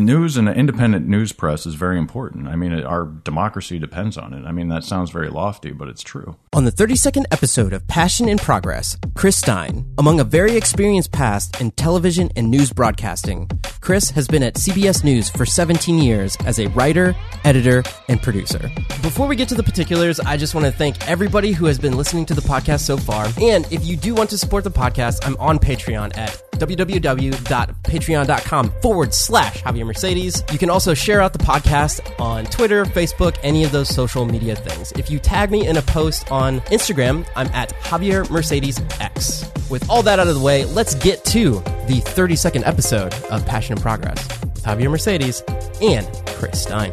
news and an independent news press is very important. I mean, it, our democracy depends on it. I mean, that sounds very lofty, but it's true. On the 32nd episode of Passion in Progress, Chris Stein, among a very experienced past in television and news broadcasting, Chris has been at CBS News for 17 years as a writer, editor, and producer. Before we get to the particulars, I just want to thank everybody who has been listening to the podcast so far. And if you do want to support the podcast, I'm on Patreon at www.patreon.com forward slash Javier Mercedes. You can also share out the podcast on Twitter, Facebook, any of those social media things. If you tag me in a post on Instagram, I'm at Javier Mercedes X. With all that out of the way, let's get to the 32nd episode of Passion in Progress with Javier Mercedes and Chris Stein.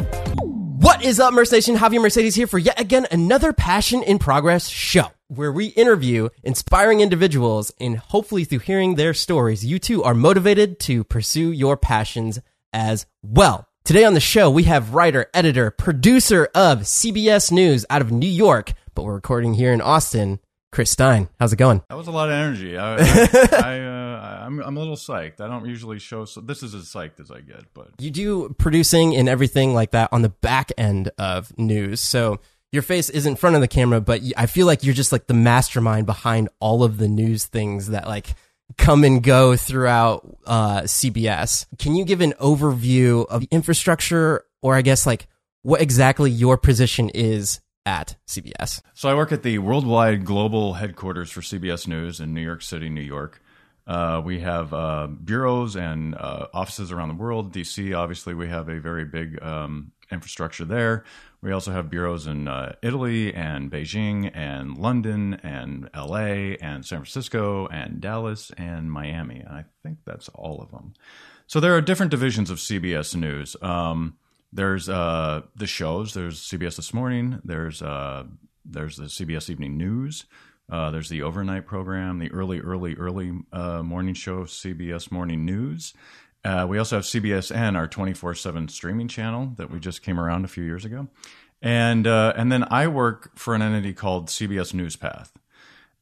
What is up, Merc Nation? Javier Mercedes here for yet again another Passion in Progress show where we interview inspiring individuals and hopefully through hearing their stories, you too are motivated to pursue your passions as well. Today on the show, we have writer, editor, producer of CBS News out of New York, but we're recording here in Austin. Chris Stein, how's it going? That was a lot of energy. I, I, I uh, I'm, I'm a little psyched. I don't usually show. So this is as psyched as I get, but You do producing and everything like that on the back end of news. So your face is in front of the camera, but I feel like you're just like the mastermind behind all of the news things that like come and go throughout uh, CBS. Can you give an overview of the infrastructure, or I guess like what exactly your position is at CBS? So I work at the worldwide global headquarters for CBS News in New York City, New York. Uh, we have uh, bureaus and uh, offices around the world. DC, obviously, we have a very big um, infrastructure there. We also have bureaus in uh, Italy and Beijing and London and LA and San Francisco and Dallas and Miami. And I think that's all of them. So there are different divisions of CBS News. Um, there's uh, the shows. There's CBS This Morning. There's uh, there's the CBS Evening News. Uh, there's the overnight program, the early, early, early uh, morning show, CBS Morning News. Uh, we also have CBSN, our 24 7 streaming channel that we just came around a few years ago. And, uh, and then I work for an entity called CBS NewsPath.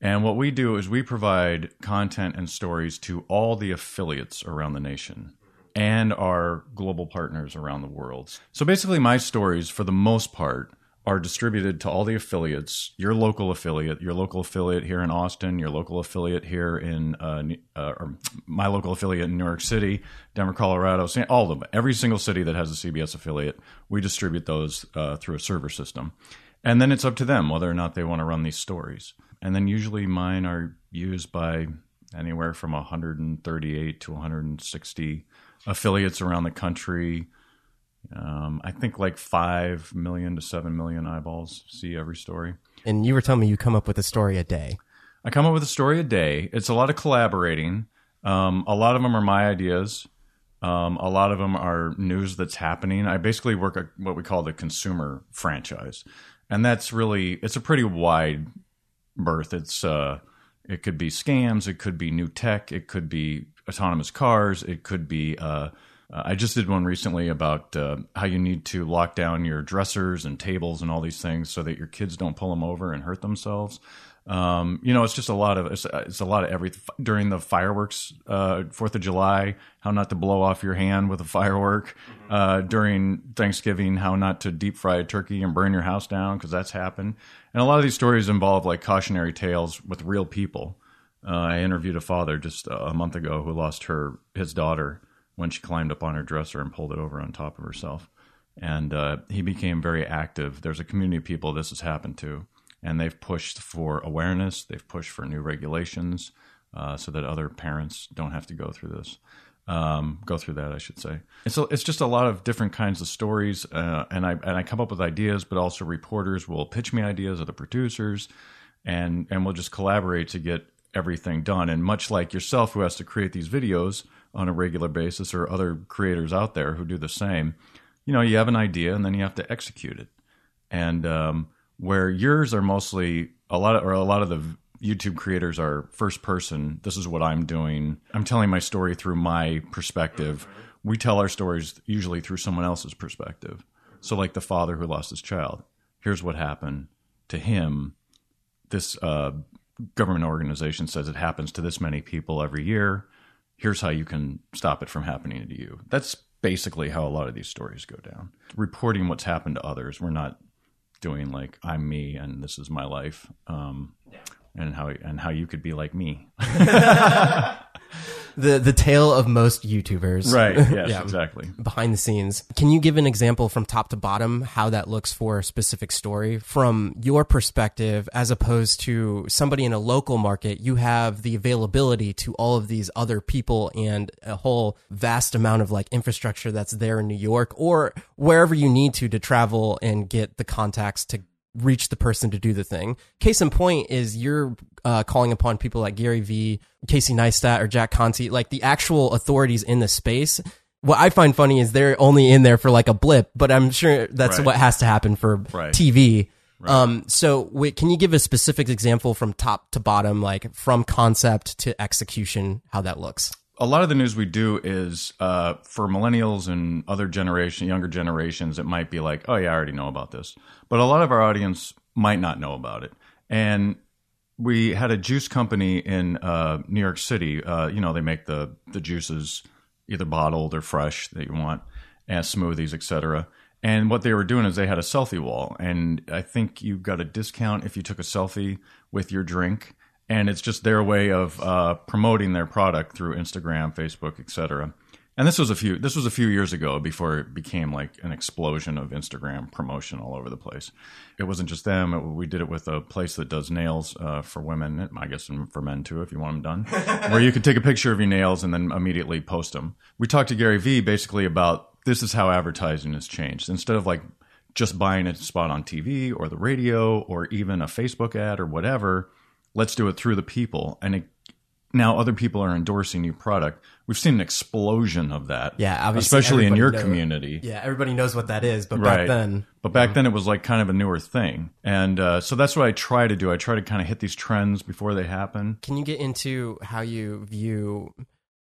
And what we do is we provide content and stories to all the affiliates around the nation and our global partners around the world. So basically, my stories, for the most part, are distributed to all the affiliates, your local affiliate, your local affiliate here in Austin, your local affiliate here in, uh, uh, or my local affiliate in New York City, Denver, Colorado, all of them. Every single city that has a CBS affiliate, we distribute those uh, through a server system. And then it's up to them whether or not they want to run these stories. And then usually mine are used by anywhere from 138 to 160 affiliates around the country um, I think like five million to seven million eyeballs see every story. And you were telling me you come up with a story a day. I come up with a story a day. It's a lot of collaborating. Um, a lot of them are my ideas. Um, a lot of them are news that's happening. I basically work at what we call the consumer franchise, and that's really it's a pretty wide berth. It's uh, it could be scams, it could be new tech, it could be autonomous cars, it could be uh, uh, I just did one recently about uh, how you need to lock down your dressers and tables and all these things so that your kids don't pull them over and hurt themselves. Um, you know, it's just a lot of it's, it's a lot of everything during the fireworks, uh, Fourth of July, how not to blow off your hand with a firework. Uh, during Thanksgiving, how not to deep fry a turkey and burn your house down because that's happened. And a lot of these stories involve like cautionary tales with real people. Uh, I interviewed a father just a month ago who lost her his daughter when she climbed up on her dresser and pulled it over on top of herself. And uh, he became very active. There's a community of people this has happened to, and they've pushed for awareness. They've pushed for new regulations uh, so that other parents don't have to go through this. Um, go through that, I should say. It's a, it's just a lot of different kinds of stories, uh, and I and I come up with ideas, but also reporters will pitch me ideas, or the producers, and and we'll just collaborate to get everything done. And much like yourself, who has to create these videos, on a regular basis or other creators out there who do the same you know you have an idea and then you have to execute it. And um, where yours are mostly a lot of or a lot of the youtube creators are first person this is what i'm doing i'm telling my story through my perspective. We tell our stories usually through someone else's perspective. So like the father who lost his child here's what happened to him. This uh, government organization says it happens to this many people every year here's how you can stop it from happening to you. That's basically how a lot of these stories go down. Reporting what's happened to others. We're not doing like I'm me and this is my life. Um, and how and how you could be like me. the the tale of most YouTubers. Right. Yes. Yeah. Exactly. behind the scenes. Can you give an example from top to bottom how that looks for a specific story from your perspective as opposed to somebody in a local market? You have the availability to all of these other people and a whole vast amount of like infrastructure that's there in New York or wherever you need to to travel and get the contacts to reach the person to do the thing. Case in point is you're uh, calling upon people like Gary Vee, Casey Neistat, or Jack Conte, like the actual authorities in the space. What I find funny is they're only in there for like a blip, but I'm sure that's Right. what has to happen for Right. TV. Um, so wait, can you give a specific example from top to bottom, like from concept to execution, how that looks? A lot of the news we do is uh, for millennials and other generation, younger generations. It might be like, oh yeah, I already know about this, but a lot of our audience might not know about it. And we had a juice company in uh, New York City. Uh, you know, they make the the juices either bottled or fresh that you want, and smoothies, etc. And what they were doing is they had a selfie wall, and I think you got a discount if you took a selfie with your drink and it's just their way of uh, promoting their product through Instagram, Facebook, etc. And this was a few this was a few years ago before it became like an explosion of Instagram promotion all over the place. It wasn't just them; it, we did it with a place that does nails uh, for women, I guess, and for men too, if you want them done, where you could take a picture of your nails and then immediately post them. We talked to Gary Vee basically about this is how advertising has changed. Instead of like just buying a spot on TV or the radio or even a Facebook ad or whatever, let's do it through the people. And it, now other people are endorsing your product. We've seen an explosion of that. Yeah, obviously especially in your knows- community. Yeah, everybody knows what that is, but back then, But back then it was like kind of a newer thing. And uh, so that's what I try to do. I try to kind of hit these trends before they happen. Can you get into how you view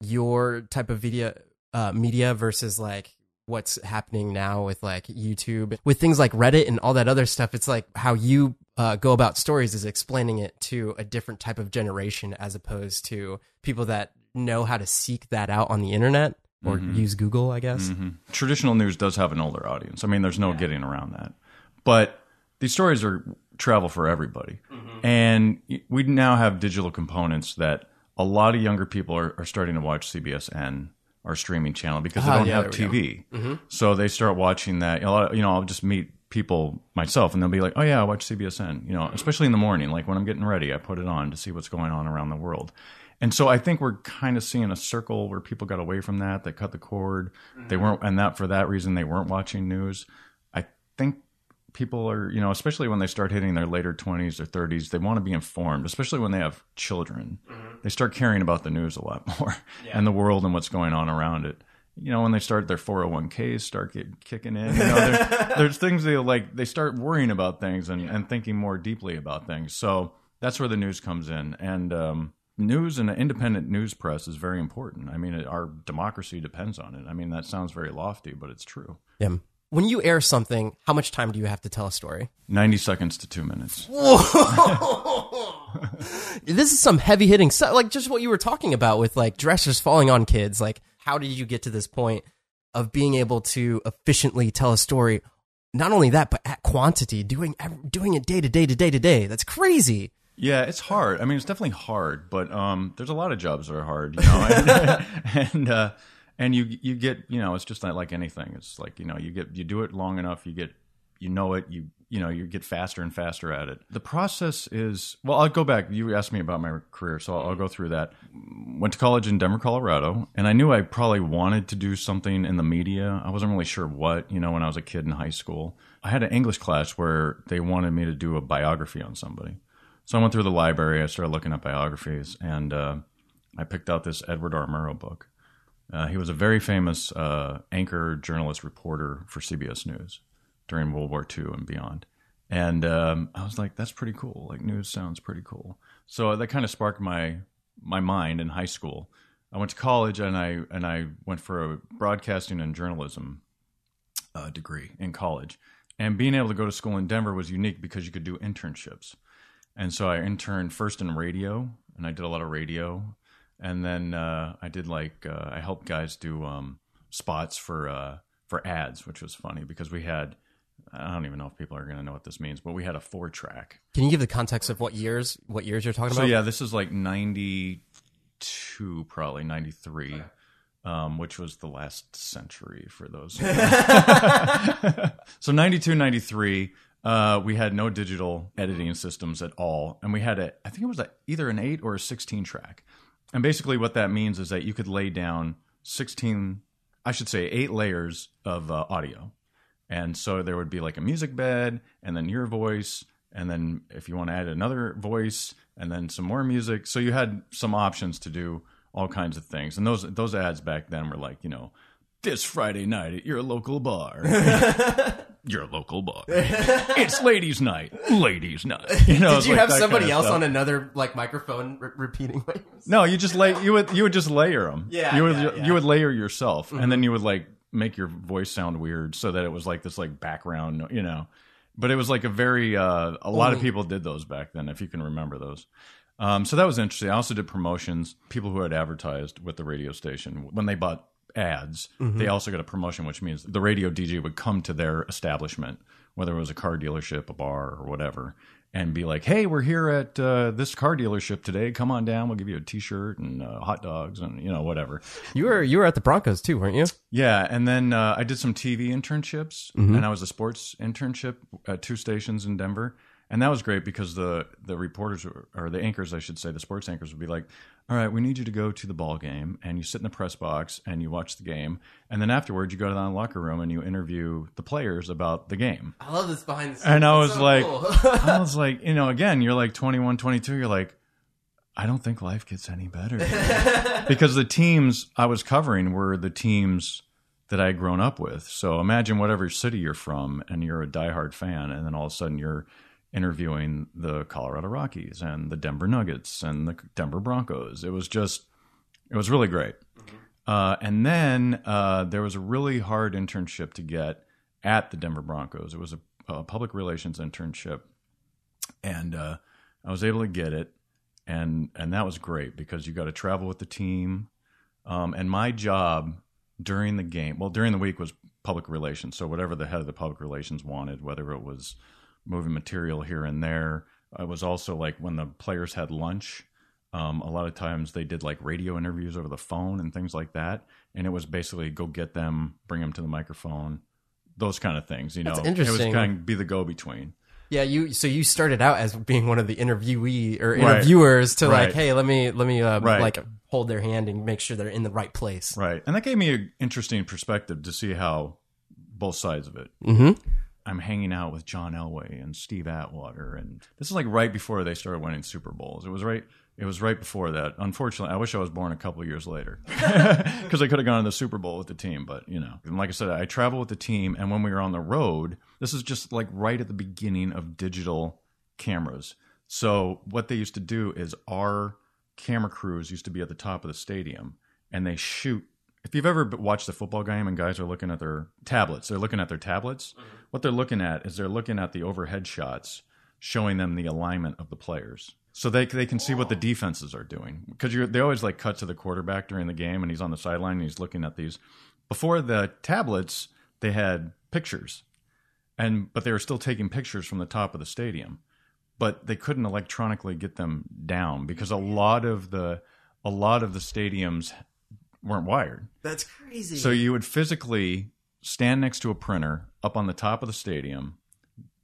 your type of video uh, media versus like what's happening now with like YouTube with things like Reddit and all that other stuff? It's like how you uh, go about stories is explaining it to a different type of generation as opposed to people that know how to seek that out on the internet or mm-hmm. use Google, I guess. Mm-hmm. traditional news does have an older audience. I mean, there's no getting around that. But these stories are travel for everybody, mm-hmm. and we now have digital components that a lot of younger people are, are starting to watch CBSN, our streaming channel, because they Ah, don't yeah, have TV. So they start watching that. A lot of, you know, I'll just meet people myself, and they'll be like, "Oh yeah, I watch CBSN." You know, especially in the morning, like when I'm getting ready, I put it on to see what's going on around the world. And so I think we're kind of seeing a circle where people got away from that. They cut the cord. They weren't, and that for that reason they weren't watching news. I think people are, you know, especially when they start hitting their later twenties or thirties, they want to be informed. Especially when they have children, they start caring about the news a lot more and the world and what's going on around it. You know, when they start their 401ks start get, kicking in, you know, there, there's things they like, they start worrying about things and, and thinking more deeply about things. So that's where the news comes in. And, um, news and independent news press is very important. I mean, it, our democracy depends on it. I mean, that sounds very lofty, but it's true. Yeah. When you air something, how much time do you have to tell a story? 90 seconds to two minutes. this is some heavy hitting stuff. Like just what you were talking about with like dressers falling on kids. Like how did you get to this point of being able to efficiently tell a story? Not only that but at quantity doing doing it day to day to day to day. That's crazy. Yeah, it's hard. I mean, it's definitely hard, but um, there's a lot of jobs that are hard, you know, and and, uh, and you you get you know, it's just not like anything. It's like you know, you get you do it long enough, you get you know it, you you know, you get faster and faster at it. The process is well. I'll go back. You asked me about my career, so I'll, go through that. Went to college in Denver, Colorado, and I knew I probably wanted to do something in the media. I wasn't really sure what. You know, when I was a kid in high school, I had an English class where they wanted me to do a biography on somebody. So I went through the library. I started looking up biographies, and uh, I picked out this Edward R. Murrow book. Uh, he was a very famous uh, anchor, journalist, reporter for CBS News during World War II and beyond. And um, I was like, "That's pretty cool. Like news sounds pretty cool." So that kind of sparked my my mind in high school. I went to college and I and I went for a broadcasting and journalism uh, degree in college. And being able to go to school in Denver was unique because you could do internships. And so I interned first in radio, and I did a lot of radio. And then uh, I did like, uh, I helped guys do um, spots for uh, for ads, which was funny because we had. I don't even know if people are going to know what this means, but we had a four track. Can you give the context of what years what years you're talking So about? So yeah, this is like ninety two, probably ninety three. Um, which was the last century for those. so 92, 93, uh, we had no digital editing systems at all. And we had a, I think it was a, either an eight or a 16 track. And basically what that means is that you could lay down 16, I should say eight layers of uh, audio. And so there would be like a music bed and then your voice. And then if you want to add another voice and then some more music. So you had some options to do all kinds of things. And those, those ads back then were like, you know, this Friday night at your local bar. your local bar. it's ladies' night. Ladies' night. You know, Did you like have somebody kind of else stuff. on another like microphone re- repeating? What No, you just lay you would you would just layer them. Yeah, you would yeah, yeah. you would layer yourself, and then you would like make your voice sound weird so that it was like this like background, you know. But it was like a very uh, a lot of people did those back then, if you can remember those. Um, so that was interesting. I also did promotions. People who had advertised with the radio station when they bought ads, Mm-hmm. they also got a promotion, which means the radio DJ would come to their establishment, whether it was a car dealership, a bar, or whatever, and be like, "Hey, we're here at uh, this car dealership today. Come on down. We'll give you a T-shirt and uh, hot dogs and you know whatever." You were you were at the Broncos too, weren't you? Yeah, and then uh, I did some TV internships, and I was a sports internship at two stations in Denver, and that was great because the the reporters were- or the anchors, I should say, the sports anchors would be like, "All right, we need you to go to the ball game, and you sit in the press box and you watch the game, and then afterwards you go to the locker room and you interview the players about the game." I love this behind the scenes. And I was so like, cool. I was like, you know, again, you're like 21, 22, you're like, I don't think life gets any better. because the teams I was covering were the teams that I had grown up with. So imagine whatever city you're from and you're a diehard fan, and then all of a sudden you're interviewing the Colorado Rockies and the Denver Nuggets and the Denver Broncos. It was just, it was really great. Uh, and then uh, there was a really hard internship to get at the Denver Broncos. It was a, a public relations internship, and uh, I was able to get it, and and that was great because you got to travel with the team. Um, and my job during the game, well, during the week was public relations. So whatever the head of the public relations wanted, whether it was moving material here and there, it was also like when the players had lunch. Um, a lot of times they did like radio interviews over the phone and things like that, and it was basically go get them, bring them to the microphone, those kind of things. You know, it was kind of be the go between. yeah, you so you started out as being one of the interviewee or Right. interviewers to like, hey, let me let me uh, Right. like hold their hand and make sure they're in the right place. Right. And that gave me an interesting perspective to see how both sides of it. Mm-hmm. I'm hanging out with John Elway and Steve Atwater, and this is like right before they started winning Super Bowls. It was right. It was right before that. Unfortunately, I wish I was born a couple years later because I could have gone to the Super Bowl with the team. But you know, and like I said, I travel with the team, and when we were on the road, this is just like right at the beginning of digital cameras. So what they used to do is our camera crews used to be at the top of the stadium, and they shoot if you've ever watched a football game and guys are looking at their tablets, they're looking at their tablets. Mm-hmm. What they're looking at is they're looking at the overhead shots showing them the alignment of the players. So they they can see what the oh. defenses are doing because they always like cut to the quarterback during the game and he's on the sideline and he's looking at these. Before the tablets, they had pictures, and but they were still taking pictures from the top of the stadium, but they couldn't electronically get them down because a mm-hmm. lot of the a lot of the stadiums weren't wired. That's crazy. So you would physically stand next to a printer up on the top of the stadium,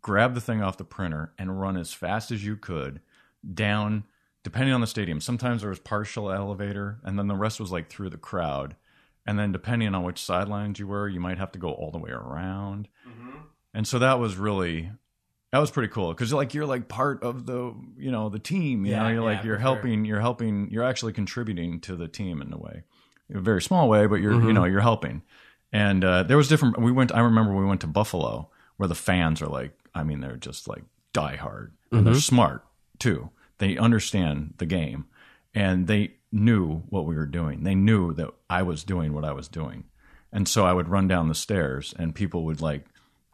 grab the thing off the printer, and run as fast as you could down, depending on the stadium. Sometimes there was partial elevator, and then the rest was like through the crowd. And then depending on which sidelines you were, you might have to go all the way around. Mm-hmm. And so that was really that was pretty cool because like you're like part of the you know the team. You Yeah, know, you're like you're for sure. helping. You're helping. You're actually contributing to the team in a way, a very small way, but you're Mm-hmm. you know you're helping. And uh, there was different. We went. I remember we went to Buffalo where the fans are like. I mean, they're just like diehard, and Mm-hmm. they're smart too. They understand the game, and they knew what we were doing. They knew that I was doing what I was doing, and so I would run down the stairs, and people would like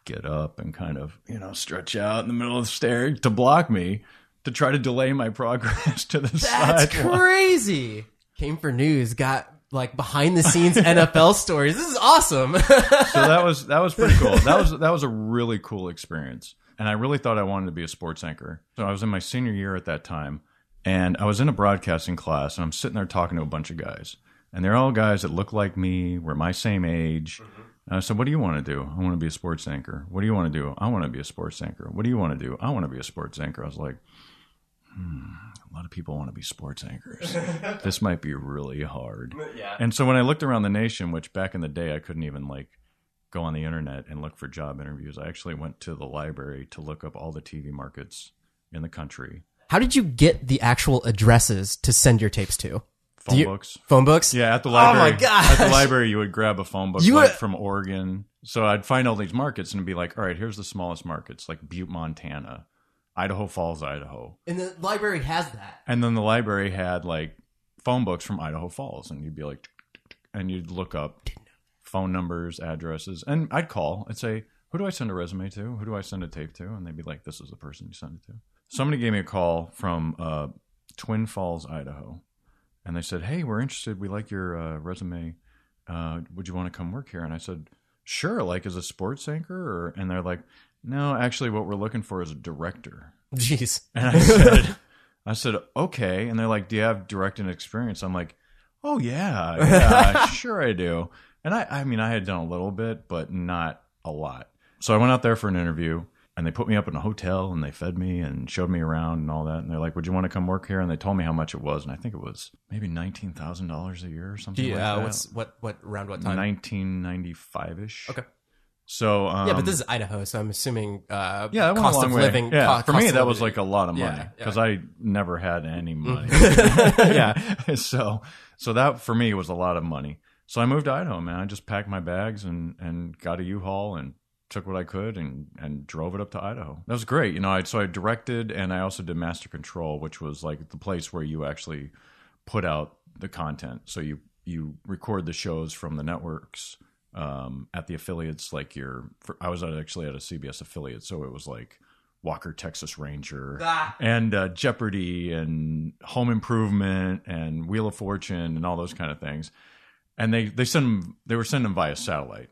get up and kind of you know stretch out in the middle of the stair to block me to try to delay my progress to the That's sidewalk. crazy. Came for news, got like behind the scenes NFL stories. This is awesome. so that was that was pretty cool. That was that was a really cool experience, and I really thought I wanted to be a sports anchor. So I was in my senior year at that time, and I was in a broadcasting class, and I'm sitting there talking to a bunch of guys, and they're all guys that look like me, were my same age. And I said, "What do you want to do? I want to be a sports anchor. What do you want to do? I want to be a sports anchor. What do you want to do? I want to be a sports anchor." I was like, "Hmm." A lot of people want to be sports anchors. this might be really hard. yeah. And so when I looked around the nation, which back in the day I couldn't even like go on the internet and look for job interviews, I actually went to the library to look up all the TV markets in the country. How did you get the actual addresses to send your tapes to? Phone you- books. Phone books? Yeah, at the library. Oh my library. gosh. At the library, you would grab a phone book You like were- from Oregon. So I'd find all these markets and be like, all right, here's the smallest markets, like Butte, Montana, Idaho Falls, Idaho. And the library has that. And then the library had like phone books from Idaho Falls, and you'd be like, and you'd look up phone numbers, addresses, and I'd call and say, "Who do I send a resume to? Who do I send a tape to?" And they'd be like, "This is the person you send it to." Somebody gave me a call from uh, Twin Falls, Idaho, and they said, "Hey, we're interested. We like your uh, resume. Uh, would you want to come work here?" And I said, "Sure." Like as a sports anchor, or and they're like, "No, actually, what we're looking for is a director." Jeez. And I said, I said, okay. And they're like, do you have directing experience? I'm like, oh yeah, yeah, sure I do. And I, I mean, I had done a little bit, but not a lot. So I went out there for an interview and they put me up in a hotel and they fed me and showed me around and all that. And they're like, would you want to come work here? And they told me how much it was. And I think it was maybe $19,000 a year or something like Yeah, that. what's what what around what time? 1995 ish. Okay. So, um, yeah, but this is Idaho, so I'm assuming uh Yeah, cost of way. living. Yeah, for cost me that was like a lot of Yeah, money yeah. because I never had any money. yeah, so so that for me was a lot of money. So I moved to Idaho, man. I just packed my bags and and got a U-Haul and took what I could and and drove it up to Idaho. That was great. You know, I so I directed and I also did master control, which was like the place where you actually put out the content. So you you record the shows from the networks um, at the affiliates. Like your, for, I was actually at a CBS affiliate, so it was like Walker Texas Ranger Ah. and uh, Jeopardy and Home Improvement and Wheel of Fortune and all those kind of things. And they they send them, they were sending them via satellite.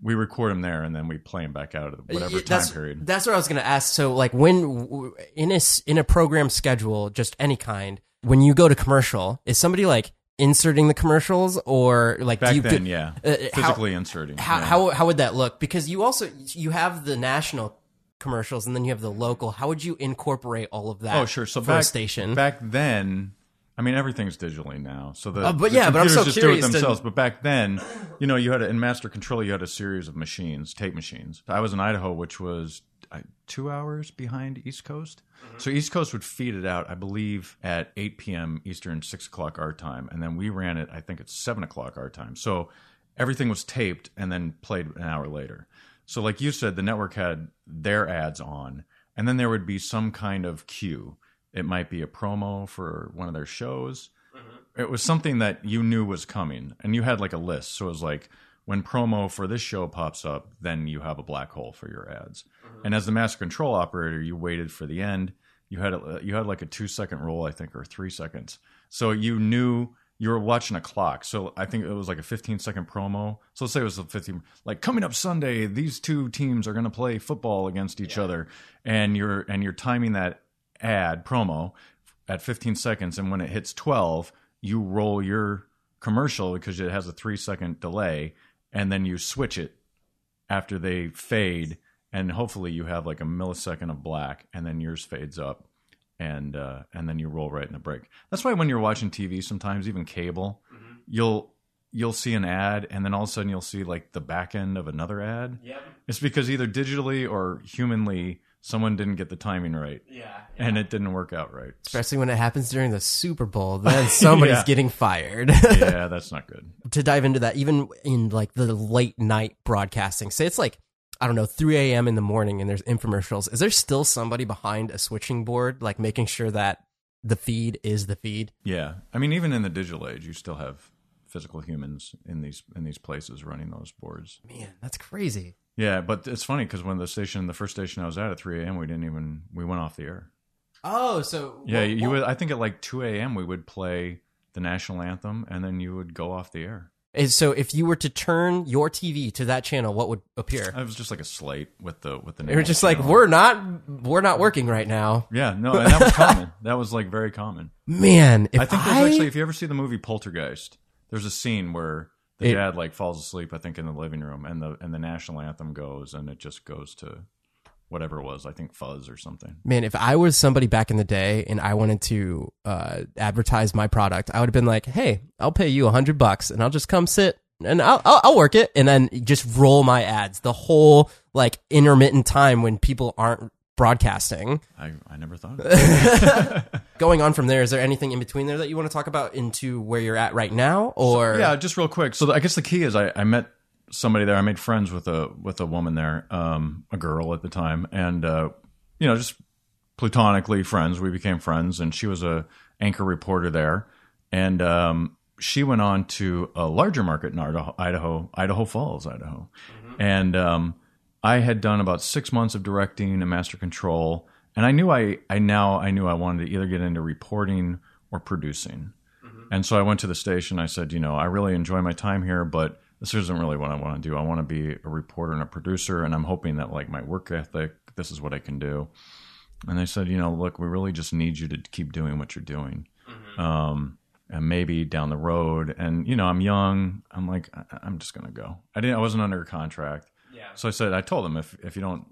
We record them there and then we play them back out of whatever time that's, period. That's what I was going to ask. So, like, when in a in a program schedule, just any kind, when you go to commercial, is somebody like inserting the commercials, or like Back do you then, do- yeah, uh, how- physically inserting. How, yeah. how how would that look? Because you also you have the national commercials and then you have the local. How would you incorporate all of that? Oh, sure. So back station. back then, I mean everything's digitally now. So the Uh, but the yeah, but I'm so just curious do it themselves. But back then, you know, you had a, in Master Control, you had a series of machines, tape machines. I was in Idaho, which was uh, two hours behind East Coast. Mm-hmm. So East Coast would feed it out, I believe, at 8 p.m. Eastern, 6 o'clock our time, and then we ran it, I think, at 7 o'clock our time. So everything was taped and then played an hour later. So, like you said, the network had their ads on, and then there would be some kind of cue. It might be a promo for one of their shows. It was something that you knew was coming, and you had like a list. So it was like when promo for this show pops up, then you have a black hole for your ads. Mm-hmm. And as the master control operator, you waited for the end. You had a, you had like a two second roll, I think, or three seconds. So you knew you were watching a clock. So I think it was like a 15 second promo. So let's say it was a 15, like coming up Sunday, these two teams are going to play football against each other, and you're and you're timing that ad promo at 15 seconds, and when it hits 12, you roll your commercial because it has a three second delay, and then you switch it after they fade, and hopefully you have like a millisecond of black, and then yours fades up, and uh, and then you roll right in the break. That's why when you're watching TV, sometimes even cable, you'll you'll see an ad, and then all of a sudden you'll see like the back end of another ad. Yep. It's because either digitally or humanly, someone didn't get the timing right, Yeah. and it didn't work out right. Especially when it happens during the Super Bowl, then somebody's Yeah. getting fired. yeah, that's not good. to dive into that, even in like the late night broadcasting, say it's like, I don't know, 3 a.m. in the morning and there's infomercials. Is there still somebody behind a switching board, like making sure that the feed is the feed? Yeah, I mean, even in the digital age, you still have physical humans in these in these places running those boards. Man, that's crazy. Yeah, but it's funny because when the station, the first station I was at at 3 a.m., we didn't even we went off the air. Oh, so Yeah, you would. I think at like 2 a.m. we would play the national anthem, and then you would go off the air. Is- So if you were to turn your TV to that channel, what would appear? It was just like a slate with the with the. They were just like, we're not, we're not working right now. Yeah, no, and that was common. That was like very common. Man, if I think there's actually, if you ever see the movie Poltergeist, there's a scene where the It- dad like falls asleep, I think, in the living room, and the and the national anthem goes, and it just goes to whatever it was, I think Fuzz or something. Man, if I was somebody back in the day and I wanted to uh, advertise my product, I would have been like, "Hey, I'll pay you a hundred bucks, and I'll just come sit and I'll, I'll I'll work it, and then just roll my ads the whole like intermittent time when people aren't broadcasting. I I never thought. Of it. Going on from there, is there anything in between there that you want to talk about into where you're at right now, or yeah, just real quick. So I guess the key is I, I met somebody there. I made friends with a with a woman there, um, a girl at the time, and uh, you know, just platonically friends. We became friends, and she was a anchor reporter there, and um, she went on to a larger market in Idaho, Idaho, Idaho Falls, Idaho, and um, I had done about six months of directing and master control, and I knew I I now I knew I wanted to either get into reporting or producing. And so I went to the station. I said, you know, I really enjoy my time here, but this isn't really what I want to do. I want to be a reporter and a producer, and I'm hoping that like my work ethic, this is what I can do. And they said, you know, look, we really just need you to keep doing what you're doing, um, and maybe down the road. And you know, I'm young. I'm like, I- I'm just gonna go. I didn't. I wasn't under a contract. Yeah. So I said, I told them if if you don't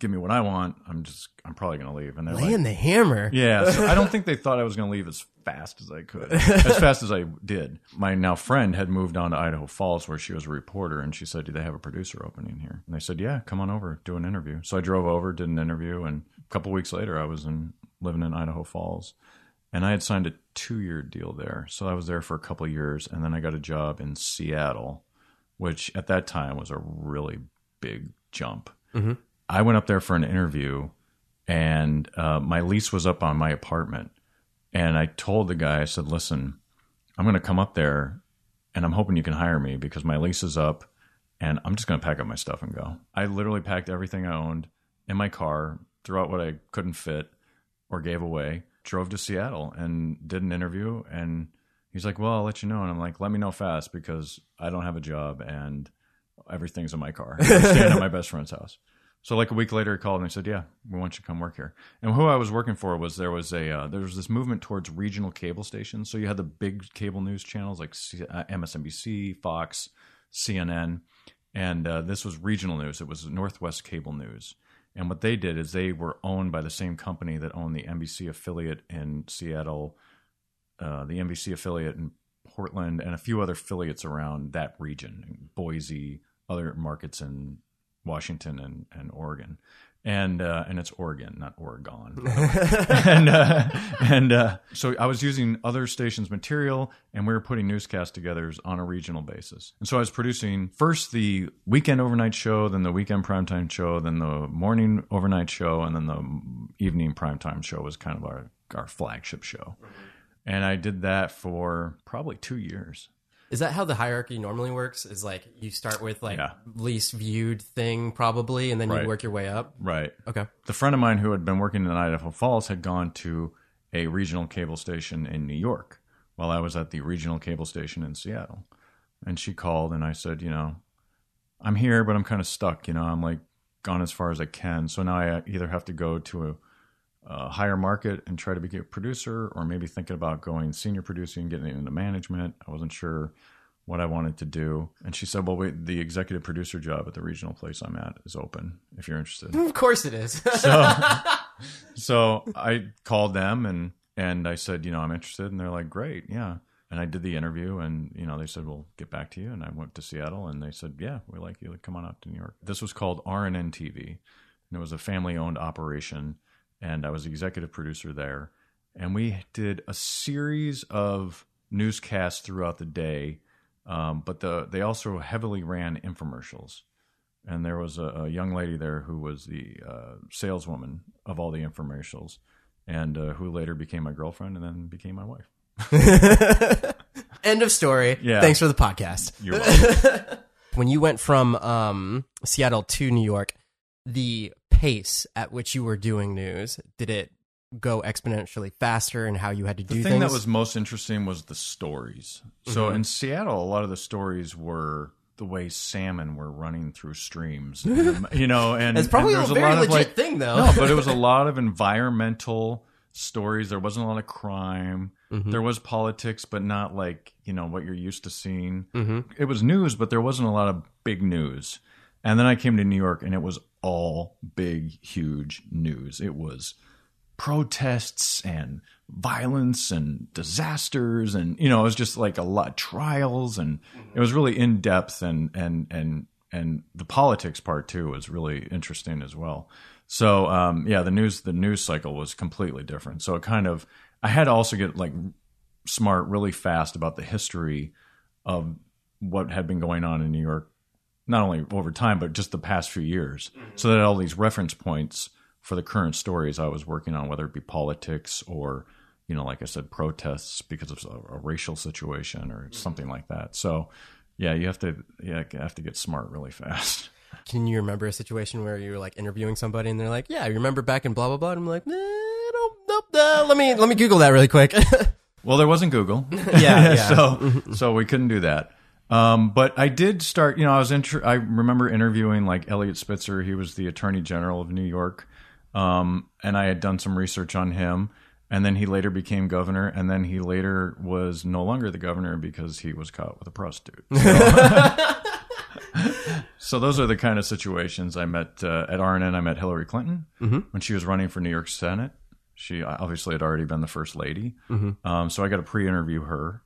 give me what I want, I'm just I'm probably gonna leave. And they're like, laying the hammer? yeah, so I don't think they thought I was going to leave as fast as I could, as fast as I did. My now friend had moved on to Idaho Falls where she was a reporter, and she said, "Do they have a producer opening here?" And they said, "Yeah, come on over, do an interview." So I drove over, did an interview, and a couple weeks later, I was in living in Idaho Falls, and I had signed a two-year deal there. So I was there for a couple of years, and then I got a job in Seattle, which at that time was a really big jump. I went up there for an interview and uh, my lease was up on my apartment. And I told the guy, I said, listen, I'm going to come up there and I'm hoping you can hire me because my lease is up and I'm just going to pack up my stuff and go. I literally packed everything I owned in my car, threw out what I couldn't fit or gave away, drove to Seattle and did an interview. And he's like, well, I'll let you know. And I'm like, let me know fast because I don't have a job and everything's in my car. I'm staying at my best friend's house. So like a week later, he called and he said, "Yeah, we want you to come work here." And who I was working for was there was a uh, there was this movement towards regional cable stations. So you had the big cable news channels like C- uh, MSNBC, Fox, CNN, and uh, this was regional news. It was Northwest Cable News. And what they did is they were owned by the same company that owned the NBC affiliate in Seattle, uh, the NBC affiliate in Portland, and a few other affiliates around that region, Boise, other markets in Washington and, and Oregon. And uh, and it's Oregon, not Oregon. and uh, and uh, so I was using other stations' material, and we were putting newscast together on a regional basis. And so I was producing first the weekend overnight show, then the weekend primetime show, then the morning overnight show, and then the evening primetime show was kind of our our flagship show. And I did that for probably two years. Is that how the hierarchy normally works? Is like you start with like Yeah. least viewed thing probably, and then Right. you work your way up. Right. Okay. the friend of mine who had been working in Idaho Falls had gone to a regional cable station in New York while I was at the regional cable station in Seattle. And she called and I said, you know, I'm here, but I'm kind of stuck. You know, I'm like gone as far as I can. So now I uh, either have to go to a, a higher market and try to be a producer, or maybe thinking about going senior producing, getting into management. I wasn't sure what I wanted to do. And she said, well, wait, the executive producer job at the regional place I'm at is open if you're interested. Of course it is. So, so I called them and and I said, you know, I'm interested, and they're like, great, yeah. And I did the interview, and you know, they said, we'll get back to you. And I went to Seattle, and they said, yeah, we like you. Come on out to New York. This was called RNN TV, and it was a family-owned operation, and I was the executive producer there. And we did a series of newscasts throughout the day, um, but the they also heavily ran infomercials and there was a, a young lady there who was the uh, saleswoman of all the infomercials, and uh, who later became my girlfriend and then became my wife. End of story. Yeah. Thanks for the podcast. You're welcome. When you went from um, Seattle to New York, the pace at which you were doing news did it go exponentially faster and how you had to do things. the thing things? that was most interesting was the stories. So Mm-hmm. in Seattle, a lot of the stories were the way salmon were running through streams, you know, and It's probably and a there's very lot of legit like thing, though. no, but it was a lot of environmental stories. There wasn't a lot of crime. Mm-hmm. There was politics, but not like you know what you're used to seeing. Mm-hmm. It was news, but there wasn't a lot of big news. And then I came to New York, and it was all big, huge news. It was protests and violence and disasters and you know it was just like a lot of trials and it was really in depth and and and and the politics part too was really interesting as well so um yeah the news the news cycle was completely different so it kind of i had to also get like smart really fast about the history of what had been going on in new york not only over time but just the past few years so that all these reference points for the current stories I was working on, whether it be politics or, you know, like I said, protests because of a, a racial situation or something like that. So, yeah, you have to, yeah, you have to get smart really fast. Can you remember a situation where you were like interviewing somebody and they're like, "Yeah, you remember back in blah blah blah," and I'm like, "Nah, I don't, nope, uh, let me let me Google that really quick." Well, there wasn't Google, Yeah, yeah. so so we couldn't do that. Um, but I did start. You know, I was inter- I remember interviewing like Eliot Spitzer. He was the Attorney General of New York, um, and I had done some research on him. And then he later became governor, and then he later was no longer the governor because he was caught with a prostitute. So, so those are the kind of situations I met uh, at RNN. I met Hillary Clinton when she was running for New York Senate. She obviously had already been the first lady, um, so I got to pre-interview her,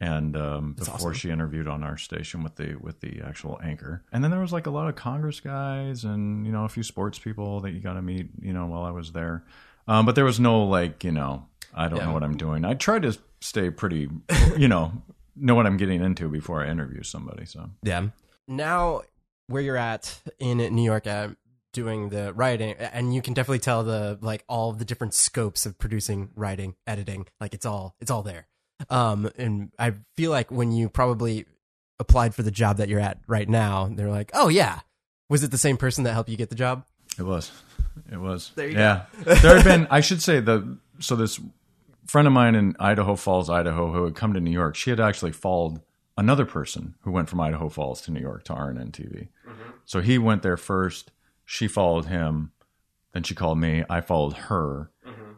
and um, before she interviewed on our station with the with the actual anchor. And then there was like a lot of Congress guys and you know a few sports people that you got to meet. You know while I was there, um, but there was no like you know I don't know what I'm doing. I tried to stay pretty, you know, know what I'm getting into before I interview somebody. So yeah. Now, where you're at in New York, uh, doing the writing, and you can definitely tell the like all the different scopes of producing, writing, editing. Like it's all it's all there. Um, and I feel like when you probably applied for the job that you're at right now, they're like, "Oh yeah, was it the same person that helped you get the job?" It was. It was. There you yeah. there had been I should say the so this friend of mine in Idaho Falls, Idaho, who had come to New York, she had actually followed another person who went from Idaho Falls to New York to RNN TV. So he went there first, she followed him, then she called me, I followed her.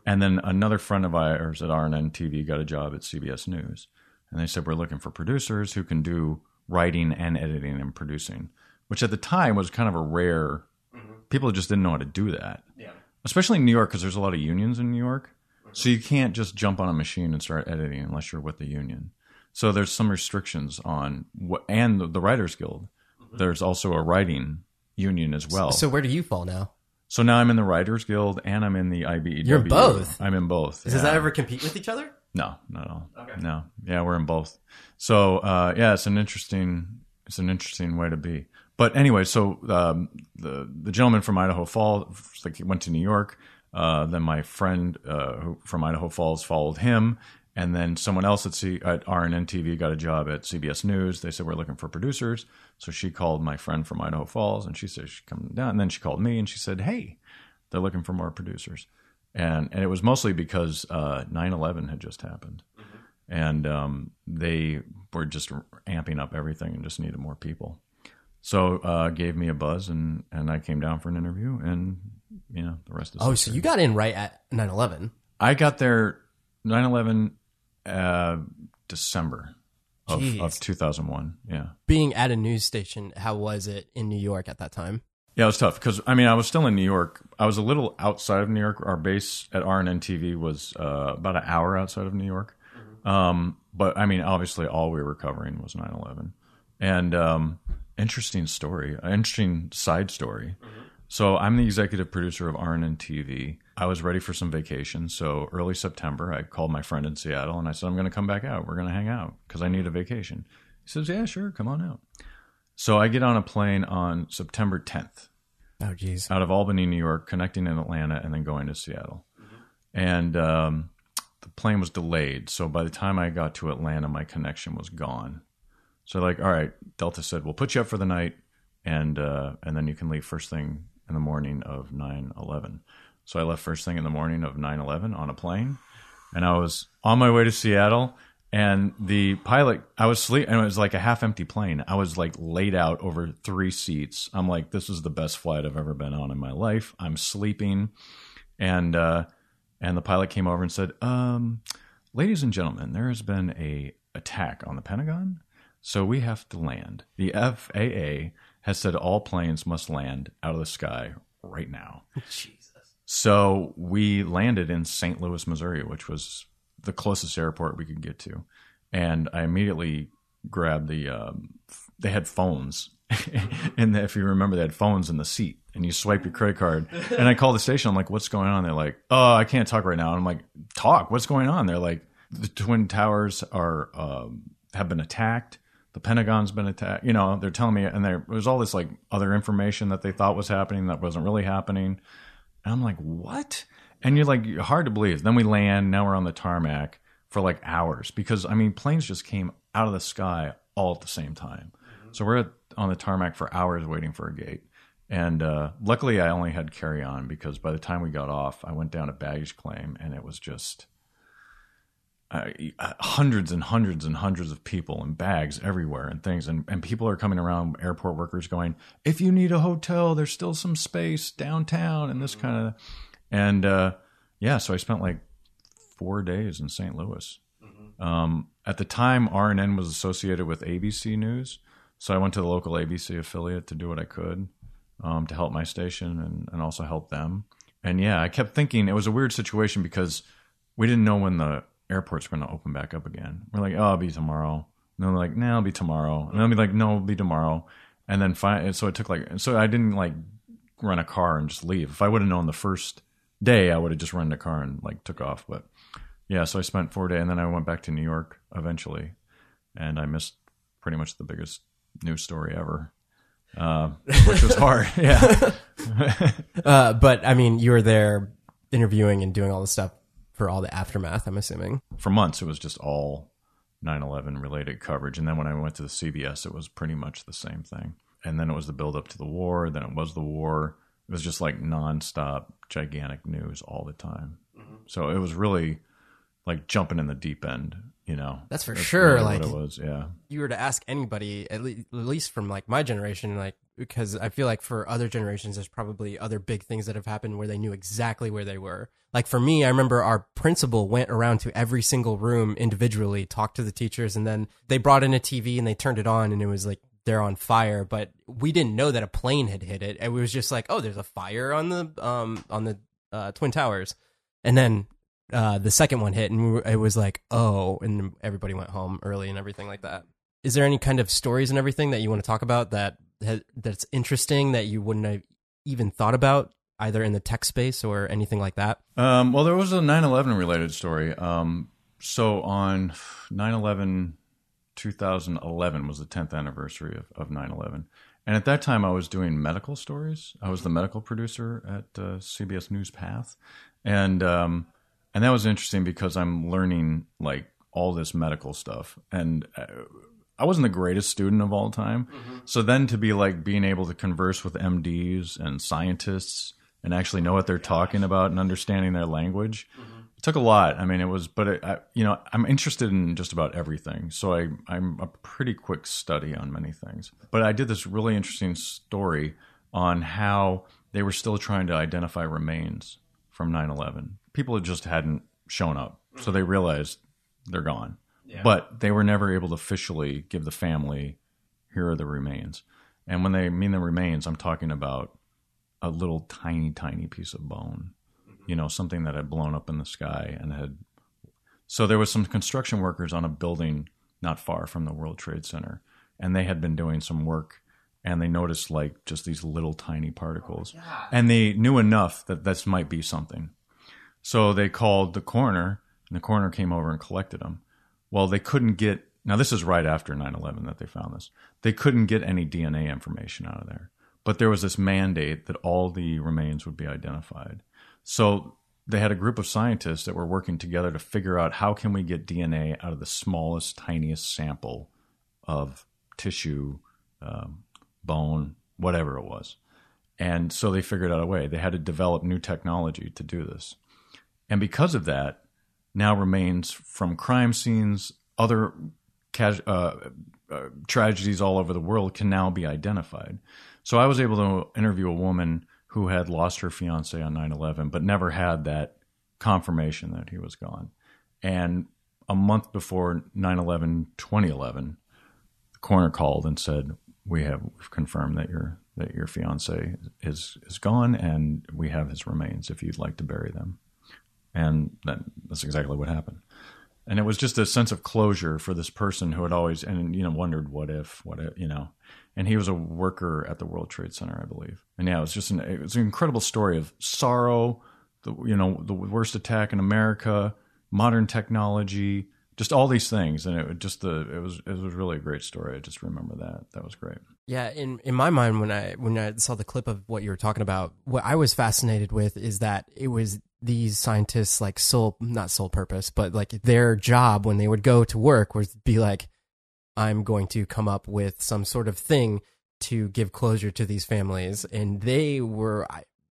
And then another friend of ours at RNN TV got a job at CBS News. And they said, We're looking for producers who can do writing and editing and producing, which at the time was kind of a rare mm-hmm. people just didn't know how to do that. Yeah. Especially in New York, because there's a lot of unions in New York. Mm-hmm. So you can't just jump on a machine and start editing unless you're with the union. So there's some restrictions on what, and the, the Writers Guild. Mm-hmm. There's also a writing union as well. So where do you fall now? So now I'm in the Writers Guild and I'm in the IBEW. You're both? I'm in both. Does yeah. that ever compete with each other? No, not at all. No, yeah, we're in both. So uh, yeah, it's an interesting, it's an interesting way to be. But anyway, so um, the the gentleman from Idaho Falls like he went to New York. Uh, then my friend uh, who, from Idaho Falls followed him, and then someone else at, C, at RNN TV got a job at CBS News. They said we're looking for producers, so she called my friend from Idaho Falls, and she said she's coming down. And then she called me, and she said, "Hey, they're looking for more producers." and and it was mostly because uh, 9/11 had just happened, and um, they were just amping up everything and just needed more people. So uh, gave me a buzz, and and I came down for an interview, and you know the rest is Oh, so you got in right at 9/11. I got there 9/11 uh, December of, of 2001. Yeah. Being at a news station, how was it in New York at that time? Yeah, it was tough because I mean I was still in New York. I was a little outside of New York. Our base at RNN TV was uh, about an hour outside of New York. Um, but I mean, obviously, all we were covering was 9/11, and um, interesting story, interesting side story. So I'm the executive producer of RNN TV. I was ready for some vacation, so early September, I called my friend in Seattle and I said, "I'm going to come back out. We're going to hang out because I need a vacation." He says, "Yeah, sure, come on out." So I get on a plane on September 10th Oh, geez. out of Albany, New York, connecting in Atlanta, and then going to Seattle. And um, the plane was delayed. So by the time I got to Atlanta, my connection was gone. So like, all right, Delta said, we'll put you up for the night, and uh, and then you can leave first thing in the morning of 9-11. So I left first thing in the morning of 9 11 on a plane. And I was on my way to Seattle. And the pilot, I was sleep, and it was like a half empty plane. I was like laid out over three seats. I'm like, this is the best flight I've ever been on in my life. I'm sleeping. And, uh, and the pilot came over and said, um, ladies and gentlemen, there has been a attack on the Pentagon. So we have to land. The FAA has said all planes must land out of the sky right now. Jesus. So we landed in St. Louis, Missouri, which was the closest airport we could get to. And I immediately grabbed the, um, they had phones. and if you remember, they had phones in the seat and you swipe your credit card. And I called the station. I'm like, what's going on? They're like, oh, I can't talk right now. And I'm like, talk. What's going on? They're like, the Twin Towers are, um, have been attacked the Pentagon's been attacked. You know, they're telling me, and there was all this like other information that they thought was happening that wasn't really happening. And I'm like, what? And you're like, hard to believe. Then we land. Now we're on the tarmac for like hours because I mean, planes just came out of the sky all at the same time. Mm-hmm. So we're at, on the tarmac for hours waiting for a gate. And uh, luckily, I only had carry on because by the time we got off, I went down a baggage claim and it was just uh, hundreds and hundreds and hundreds of people and bags everywhere and things. And, and people are coming around airport workers going if you need a hotel there's still some space downtown and this kind of and uh, yeah so i spent like four days in st louis. Mm-hmm. um, at the time rnn was associated with abc news so i went to the local abc affiliate to do what i could um, to help my station and, and also help them. And yeah i kept thinking it was a weird situation because we didn't know when the airports are going to open back up again. We're like, oh, it'll be tomorrow. And they're like, no, it'll be tomorrow. And they'll be like, no, it'll be tomorrow. And then fi- so it took like, so I didn't like rent a car and just leave. If I would have known the first day, I would have just rented a car and like took off. But yeah, so I spent four days and then I went back to New York eventually. And I missed pretty much the biggest news story ever. Uh, which was hard. Yeah. uh, but I mean, you were there interviewing and doing all this stuff for all the aftermath, I'm assuming. For months, it was just all 9 11 related coverage. And then when I went to the CBS, it was pretty much the same thing. And then it was the build up to the war. Then it was the war. It was just like nonstop, gigantic news all the time. Mm-hmm. So it was really like jumping in the deep end, you know. That's for That's sure. Really like it was, yeah. You were to ask anybody, at least, at least from like my generation, like because I feel like for other generations, there's probably other big things that have happened where they knew exactly where they were. Like for me, I remember our principal went around to every single room individually, talked to the teachers, and then they brought in a TV and they turned it on, and it was like they're on fire. But we didn't know that a plane had hit it. It was just like, oh, there's a fire on the um on the uh, twin towers, and then uh, the second one hit, and we were, it was like, oh, and everybody went home early and everything like that. Is there any kind of stories and everything that you want to talk about that that's interesting that you wouldn't have even thought about either in the tech space or anything like that? Um, well, there was a 9/11 related story. Um, so on 9/11, 2011 was the 10th anniversary of, of 9/11, and at that time I was doing medical stories. I was the medical producer at uh, CBS Newspath, and um, and that was interesting because I'm learning like all this medical stuff and. Uh, I wasn't the greatest student of all time. Mm-hmm. So then to be like being able to converse with MDs and scientists and actually know what they're talking about and understanding their language, mm-hmm. it took a lot. I mean, it was, but it, I, you know, I'm interested in just about everything. So I, I'm a pretty quick study on many things. But I did this really interesting story on how they were still trying to identify remains from 9 11. People just hadn't shown up. So mm-hmm. they realized they're gone. But they were never able to officially give the family, here are the remains. And when they mean the remains, I'm talking about a little tiny, tiny piece of bone, mm-hmm. you know, something that had blown up in the sky and had. So there was some construction workers on a building not far from the World Trade Center, and they had been doing some work and they noticed like just these little tiny particles. Oh and they knew enough that this might be something. So they called the coroner, and the coroner came over and collected them. Well, they couldn't get. Now, this is right after 9 11 that they found this. They couldn't get any DNA information out of there. But there was this mandate that all the remains would be identified. So they had a group of scientists that were working together to figure out how can we get DNA out of the smallest, tiniest sample of tissue, um, bone, whatever it was. And so they figured out a way. They had to develop new technology to do this. And because of that, now remains from crime scenes, other uh, uh, tragedies all over the world can now be identified. So I was able to interview a woman who had lost her fiance on 9 11, but never had that confirmation that he was gone. And a month before 9 11, 2011, the coroner called and said, We have confirmed that your that your fiance is is gone and we have his remains if you'd like to bury them. And that, that's exactly what happened. And it was just a sense of closure for this person who had always and you know wondered what if what if, you know and he was a worker at the World Trade Center, I believe. And yeah, it was just an it was an incredible story of sorrow, the you know the worst attack in America, modern technology, just all these things, and it just the it was it was really a great story. I just remember that that was great. Yeah, in in my mind when I when I saw the clip of what you were talking about, what I was fascinated with is that it was these scientists like sole not sole purpose, but like their job when they would go to work was be like I'm going to come up with some sort of thing to give closure to these families. And they were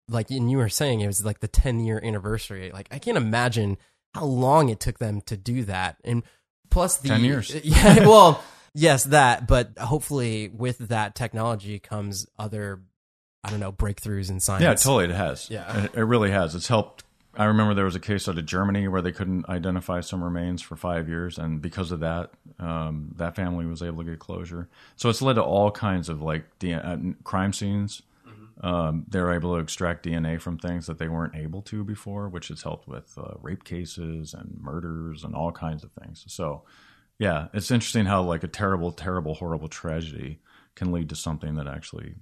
like, and you were saying it was like the 10 year anniversary. Like, I can't imagine how long it took them to do that. And plus the 10 years. Yeah. Well, yes, that, but hopefully with that technology comes other, I don't know, breakthroughs in science. Yeah, totally. It has. Yeah. It, it really has. It's helped I remember there was a case out of Germany where they couldn't identify some remains for five years, and because of that, um, that family was able to get closure. So it's led to all kinds of like uh, crime scenes. Mm-hmm. Um, they're able to extract DNA from things that they weren't able to before, which has helped with uh, rape cases and murders and all kinds of things. So, yeah, it's interesting how like a terrible, terrible, horrible tragedy can lead to something that actually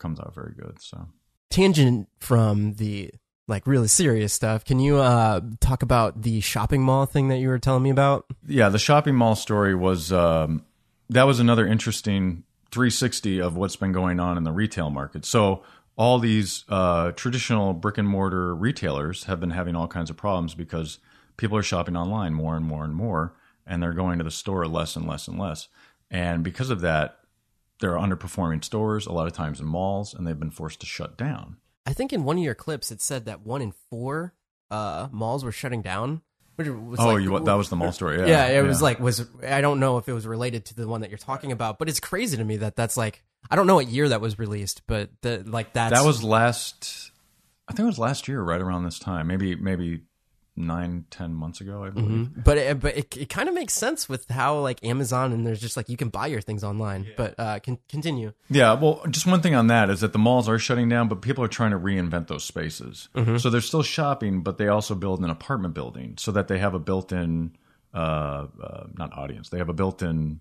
comes out very good. So, tangent from the like really serious stuff. Can you uh, talk about the shopping mall thing that you were telling me about? Yeah, the shopping mall story was um, that was another interesting 360 of what's been going on in the retail market. So all these uh, traditional brick and mortar retailers have been having all kinds of problems because people are shopping online more and more and more, and they're going to the store less and less and less. And because of that, there are underperforming stores a lot of times in malls, and they've been forced to shut down. I think in one of your clips it said that one in four uh, malls were shutting down. oh, like, you, that was the mall story. Yeah, yeah it yeah. was like was I don't know if it was related to the one that you're talking about, but it's crazy to me that that's like I don't know what year that was released, but the, like that's that was last. I think it was last year, right around this time. Maybe maybe nine, ten months ago, I believe. Mm-hmm. But it, but it, it kind of makes sense with how like Amazon and there's just like you can buy your things online. Yeah. But uh, can continue. Yeah, well, just one thing on that is that the malls are shutting down, but people are trying to reinvent those spaces. Mm-hmm. So they're still shopping, but they also build an apartment building so that they have a built-in, uh, uh, not audience, they have a built-in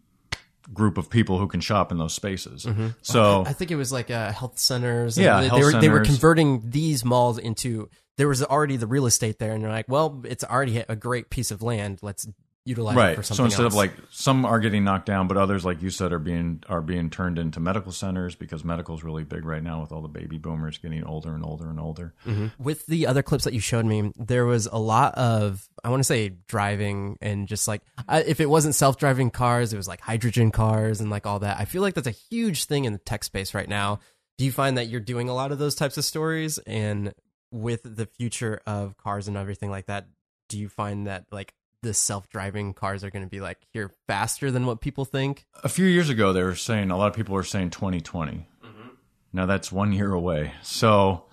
group of people who can shop in those spaces. Mm-hmm. So I think it was like uh, health centers. Yeah, they, health they were centers. they were converting these malls into there was already the real estate there, and they're like, well, it's already a great piece of land. Let's utilize right. it for something. So instead else. of like some are getting knocked down, but others, like you said, are being are being turned into medical centers because medical is really big right now with all the baby boomers getting older and older and older. Mm-hmm. With the other clips that you showed me, there was a lot of I want to say driving and just like uh, if it wasn't self driving cars, it was like hydrogen cars and like all that. I feel like that's a huge thing in the tech space right now. Do you find that you're doing a lot of those types of stories and with the future of cars and everything like that, do you find that like the self-driving cars are going to be like here faster than what people think? A few years ago, they were saying a lot of people were saying 2020. Mm-hmm. Now that's one year away. So,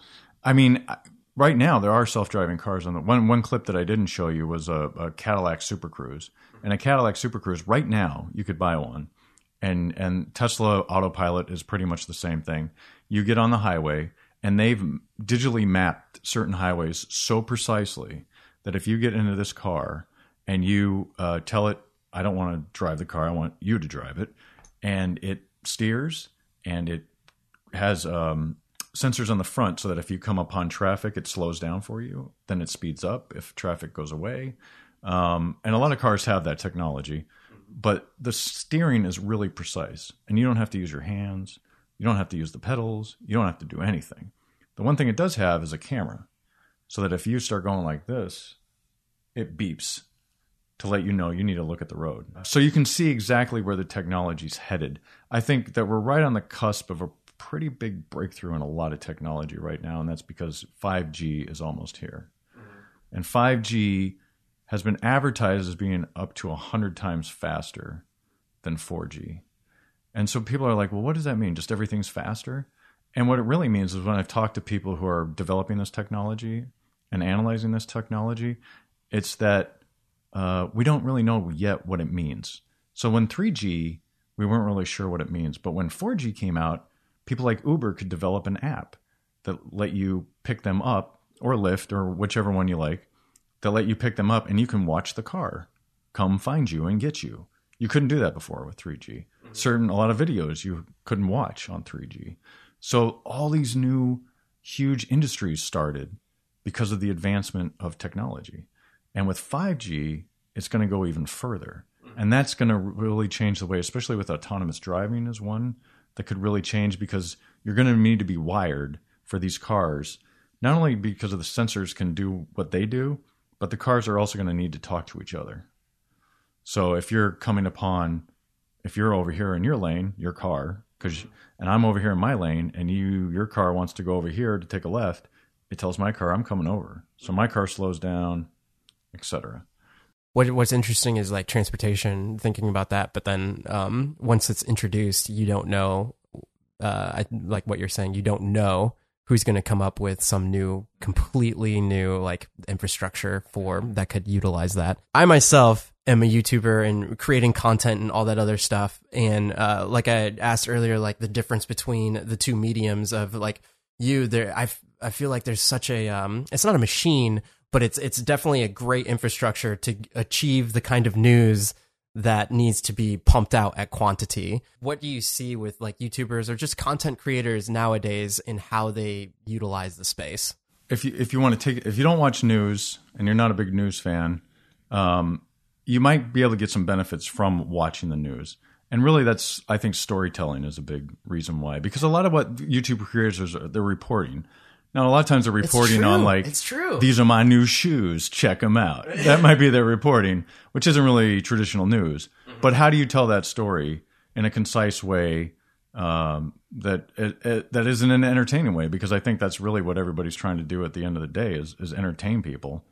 I mean, right now there are self-driving cars on the one. One clip that I didn't show you was a, a Cadillac Super Cruise, and a Cadillac Super Cruise right now you could buy one, and and Tesla Autopilot is pretty much the same thing. You get on the highway and they've digitally mapped certain highways so precisely that if you get into this car and you uh, tell it, I don't want to drive the car, I want you to drive it, and it steers and it has um, sensors on the front so that if you come upon traffic, it slows down for you, then it speeds up if traffic goes away. Um, and a lot of cars have that technology, but the steering is really precise, and you don't have to use your hands. You don't have to use the pedals. You don't have to do anything. The one thing it does have is a camera, so that if you start going like this, it beeps to let you know you need to look at the road. So you can see exactly where the technology's headed. I think that we're right on the cusp of a pretty big breakthrough in a lot of technology right now, and that's because 5G is almost here. Mm-hmm. And 5G has been advertised as being up to 100 times faster than 4G. And so people are like, well, what does that mean? Just everything's faster? And what it really means is when I've talked to people who are developing this technology and analyzing this technology, it's that uh, we don't really know yet what it means. So when 3G, we weren't really sure what it means. But when 4G came out, people like Uber could develop an app that let you pick them up or Lyft or whichever one you like that let you pick them up and you can watch the car come find you and get you. You couldn't do that before with 3G. Certain a lot of videos you couldn't watch on 3G. So all these new huge industries started because of the advancement of technology. And with 5G, it's going to go even further. Mm-hmm. And that's going to really change the way, especially with autonomous driving, is one that could really change because you're going to need to be wired for these cars, not only because of the sensors can do what they do, but the cars are also going to need to talk to each other. So if you're coming upon, if you're over here in your lane, your car, because and I'm over here in my lane, and you your car wants to go over here to take a left, it tells my car I'm coming over. So my car slows down, etc. What What's interesting is like transportation, thinking about that, but then um, once it's introduced, you don't know. Uh, I, like what you're saying, you don't know who's going to come up with some new, completely new like infrastructure for that could utilize that. I myself am a YouTuber and creating content and all that other stuff. And uh, like I asked earlier, like the difference between the two mediums of like you there, I I feel like there's such a um, it's not a machine, but it's it's definitely a great infrastructure to achieve the kind of news that needs to be pumped out at quantity. What do you see with like YouTubers or just content creators nowadays in how they utilize the space? If you if you want to take if you don't watch news and you're not a big news fan, um, you might be able to get some benefits from watching the news. And really, that's I think storytelling is a big reason why because a lot of what YouTube creators are they're reporting. Now, a lot of times they're reporting on like, it's true. These are my new shoes. Check them out. That might be their reporting, which isn't really traditional news. Mm-hmm. But how do you tell that story in a concise way um, that it, it, that isn't an entertaining way? Because I think that's really what everybody's trying to do at the end of the day is is entertain people.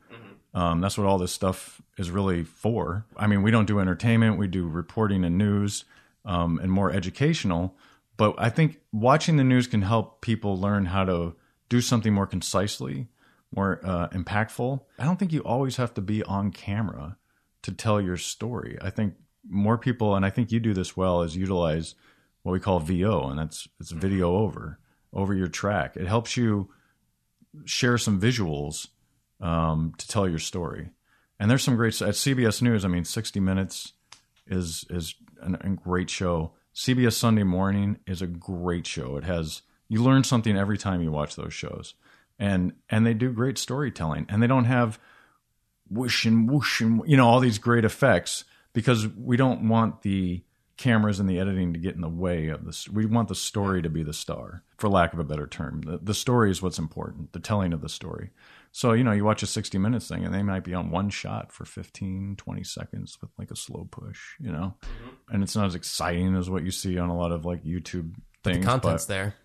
Um, that's what all this stuff is really for. I mean, we don't do entertainment; we do reporting and news um, and more educational. But I think watching the news can help people learn how to do something more concisely, more uh, impactful. I don't think you always have to be on camera to tell your story. I think more people, and I think you do this well, is utilize what we call VO, and that's it's video over over your track. It helps you share some visuals um, to tell your story. And there's some great at CBS News. I mean, 60 Minutes is is an, a great show. CBS Sunday Morning is a great show. It has you learn something every time you watch those shows, and and they do great storytelling, and they don't have whoosh and whoosh and you know all these great effects because we don't want the cameras and the editing to get in the way of this. We want the story to be the star, for lack of a better term. The, the story is what's important, the telling of the story. So, you know, you watch a 60 minutes thing and they might be on one shot for 15, 20 seconds with like a slow push, you know? Mm-hmm. And it's not as exciting as what you see on a lot of like YouTube things. the content's but, there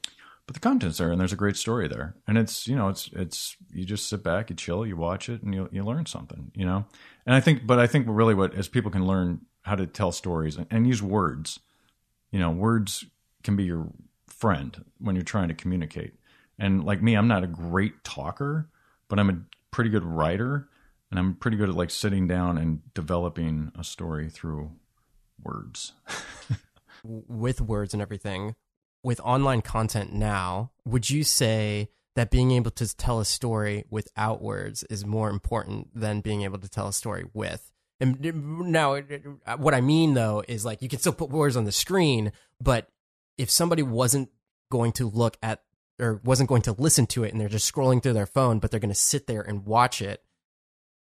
but the content's there and there's a great story there and it's you know it's it's you just sit back you chill you watch it and you you learn something you know and i think but i think really what as people can learn how to tell stories and, and use words you know words can be your friend when you're trying to communicate and like me i'm not a great talker but i'm a pretty good writer and i'm pretty good at like sitting down and developing a story through words with words and everything with online content now, would you say that being able to tell a story without words is more important than being able to tell a story with? And now, uh, what I mean though is like you can still put words on the screen, but if somebody wasn't going to look at or wasn't going to listen to it and they're just scrolling through their phone, but they're going to sit there and watch it,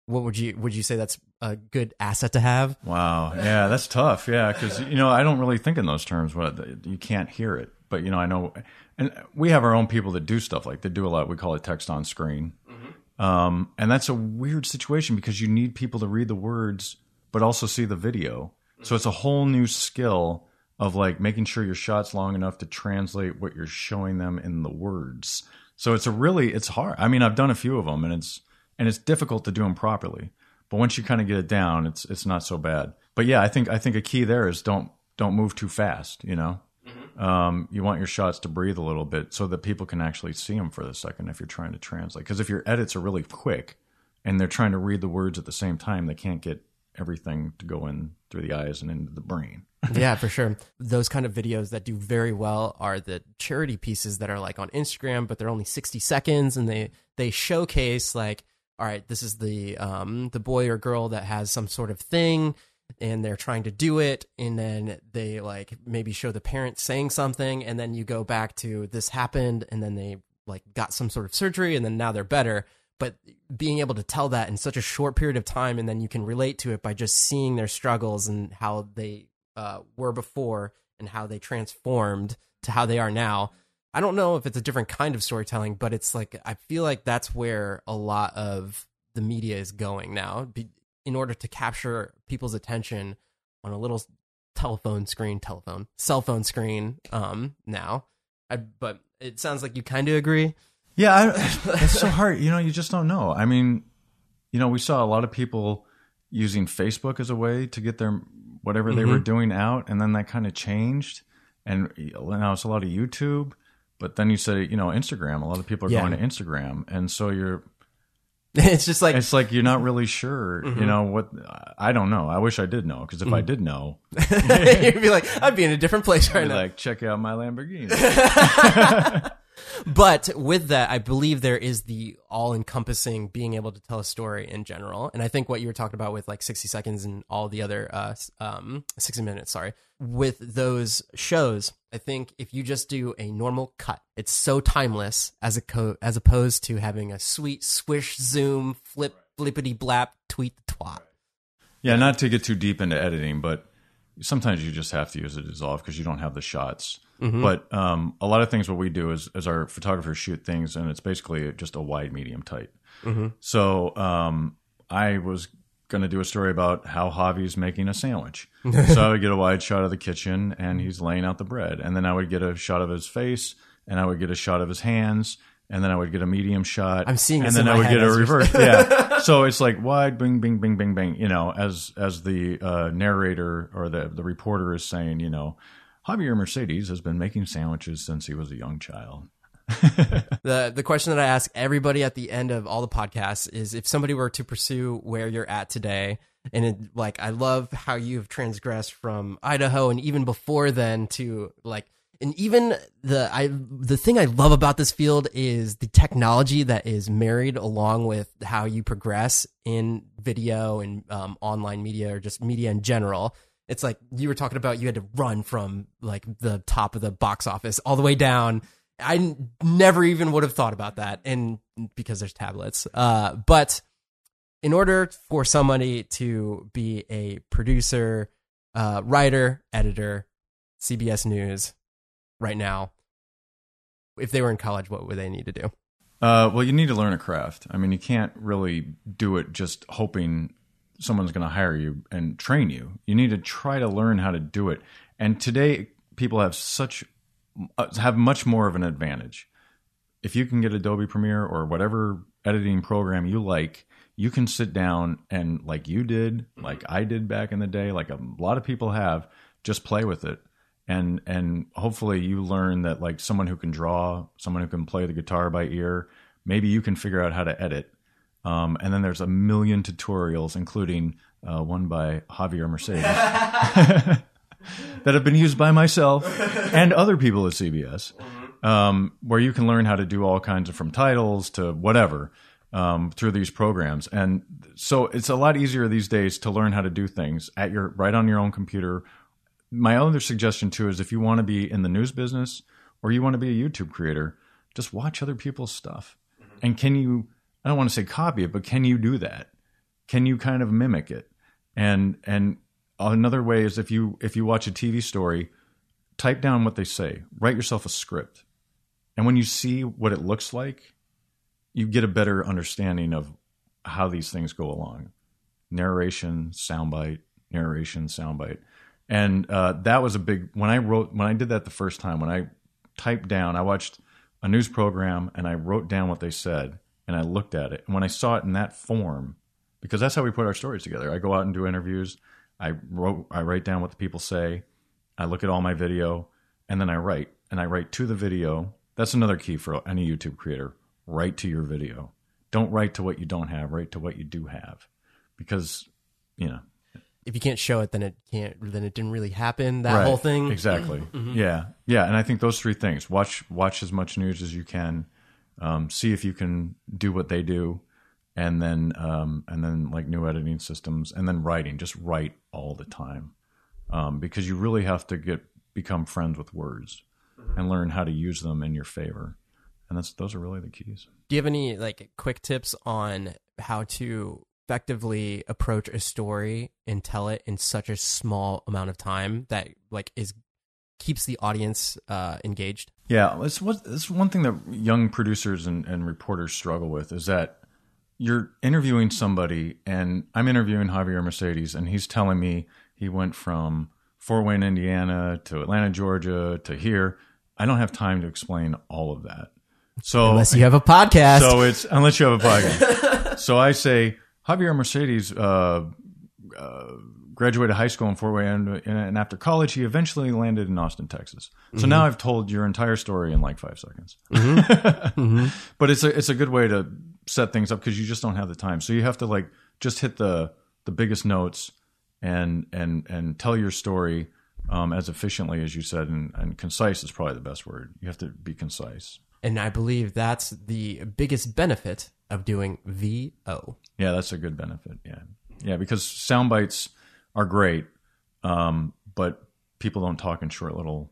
what would you would you say that's a good asset to have? Wow, yeah, that's tough. Yeah, because you know I don't really think in those terms. What you can't hear it, but you know I know, and we have our own people that do stuff like they do a lot. We call it text on screen, mm-hmm. um, and that's a weird situation because you need people to read the words but also see the video. So it's a whole new skill of like making sure your shot's long enough to translate what you're showing them in the words. So it's a really it's hard. I mean, I've done a few of them and it's and it's difficult to do them properly. But once you kind of get it down, it's it's not so bad. But yeah, I think I think a key there is don't don't move too fast, you know? Um, you want your shots to breathe a little bit so that people can actually see them for the second if you're trying to translate. Because if your edits are really quick and they're trying to read the words at the same time, they can't get everything to go in through the eyes and into the brain. yeah, for sure. Those kind of videos that do very well are the charity pieces that are like on Instagram, but they're only 60 seconds and they they showcase like all right, this is the um the boy or girl that has some sort of thing and they're trying to do it and then they like maybe show the parent saying something and then you go back to this happened and then they like got some sort of surgery and then now they're better but being able to tell that in such a short period of time and then you can relate to it by just seeing their struggles and how they uh, were before and how they transformed to how they are now. I don't know if it's a different kind of storytelling but it's like i feel like that's where a lot of the media is going now in order to capture people's attention on a little telephone screen telephone cell phone screen um now. I, but it sounds like you kind of agree Yeah, I, it's so hard. You know, you just don't know. I mean, you know, we saw a lot of people using Facebook as a way to get their whatever they were mm-hmm. doing out, and then that kind of changed. And now it's a lot of YouTube, but then you say, you know, Instagram. A lot of people are Yeah. going to Instagram, and so you're. it's just like It's like you're not really sure. You mm-hmm. know what? I don't know. I wish I did know because if I mm. did know, you'd be like i'd be in a different place right I'd be now like check out my Lamborghini. But with that, I believe there is the all encompassing being able to tell a story in general. And I think what you were talking about with like 60 seconds and all the other, uh, um, 60 minutes, sorry, with those shows, I think if you just do a normal cut, it's so timeless as a co- as opposed to having a sweet swish zoom flip flippity blap tweet the twat. Yeah, not to get too deep into editing, but sometimes you just have to use a dissolve because you don't have the shots. But um, a lot of things, what we do is, is our photographers shoot things, and it's basically just a wide, medium, tight. So um, I was going to do a story about how Javi's making a sandwich. so I would get a wide shot of the kitchen, and he's laying out the bread, and then I would get a shot of his face, and I would get a shot of his hands. And then I would get a medium shot. I'm seeing and then I would get a reverse. yeah. So it's like wide, bing, bing, bing, bing, bing. You know, as as the uh, narrator or the the reporter is saying, you know, Javier Mercedes has been making sandwiches since he was a young child. The the question that I ask everybody at the end of all the podcasts is if somebody were to pursue where you're at today, and it, like I love how you've transgressed from Idaho and even before then to like and even the I the thing I love about this field is the technology that is married along with how you progress in video and um, online media or just media in general. It's like you were talking about you had to run from like the top of the box office all the way down. I never even would have thought about that, and because there's tablets. Uh, but in order for somebody to be a producer, uh, writer, editor, CBS News, right now, if they were in college, what would they need to do? Uh, well, you need to learn a craft. I mean, you can't really do it just hoping someone's going to hire you and train you. You need to try to learn how to do it. And today, people have such uh, have much more of an advantage. If you can get Adobe Premiere or whatever editing program you like, you can sit down and like you did, like I did back in the day, like a lot of people have, just play with it. And and hopefully you learn that like someone who can draw, someone who can play the guitar by ear, maybe you can figure out how to edit. Um, and then there's a million tutorials, including uh, one by Javier Mercedes, that have been used by myself and other people at CBS, um, where you can learn how to do all kinds of from titles to whatever um, through these programs. And so it's a lot easier these days to learn how to do things at your right on your own computer. My other suggestion too is if you want to be in the news business or you want to be a YouTube creator, just watch other people's stuff. And can you I don't want to say copy it, but can you do that? Can you kind of mimic it? And and another way is if you if you watch a TV story, type down what they say. Write yourself a script. And when you see what it looks like, you get a better understanding of how these things go along. Narration, soundbite, narration, soundbite. and uh, that was a big when I wrote when I did that the first time when I typed down I watched a news program and I wrote down what they said and I looked at it and when I saw it in that form because that's how we put our stories together. I go out and do interviews. I wrote I write down what the people say. I look at all my video and then I write and I write to the video. That's another key for any YouTube creator. Write to your video. Don't write to what you don't have. Write to what you do have, because you know if you can't show it, then it can't. Then it didn't really happen. That Right. whole thing. Exactly. Mm-hmm. Yeah. Yeah. And I think those three things: watch watch as much news as you can, um, see if you can do what they do, and then um, and then like new editing systems, and then writing. Just write all the time, um, because you really have to get become friends with words and learn how to use them in your favor. And that's those are really the keys. Do you have any like quick tips on how to effectively approach a story and tell it in such a small amount of time that like is keeps the audience uh, engaged? Yeah, it's what it's one thing that young producers and, and reporters struggle with is that you're interviewing somebody, and I'm interviewing Javier Mercedes, and he's telling me he went from Fort Wayne, Indiana, to Atlanta, Georgia, to here. I don't have time to explain all of that. So Unless you have a podcast. so it's unless you have a podcast. so I say Javier Mercedes uh, uh, graduated high school in Fort Wayne, and, and after college, he eventually landed in Austin, Texas. So now I've told your entire story in like five seconds. But it's a it's a good way to set things up because you just don't have the time. So you have to like just hit the the biggest notes and and and tell your story um, as efficiently as you said, and, and concise is probably the best word. You have to be concise. and I believe that's the biggest benefit of doing VO. Yeah, that's a good benefit. Yeah, yeah, because sound bites are great, um, but people don't talk in short little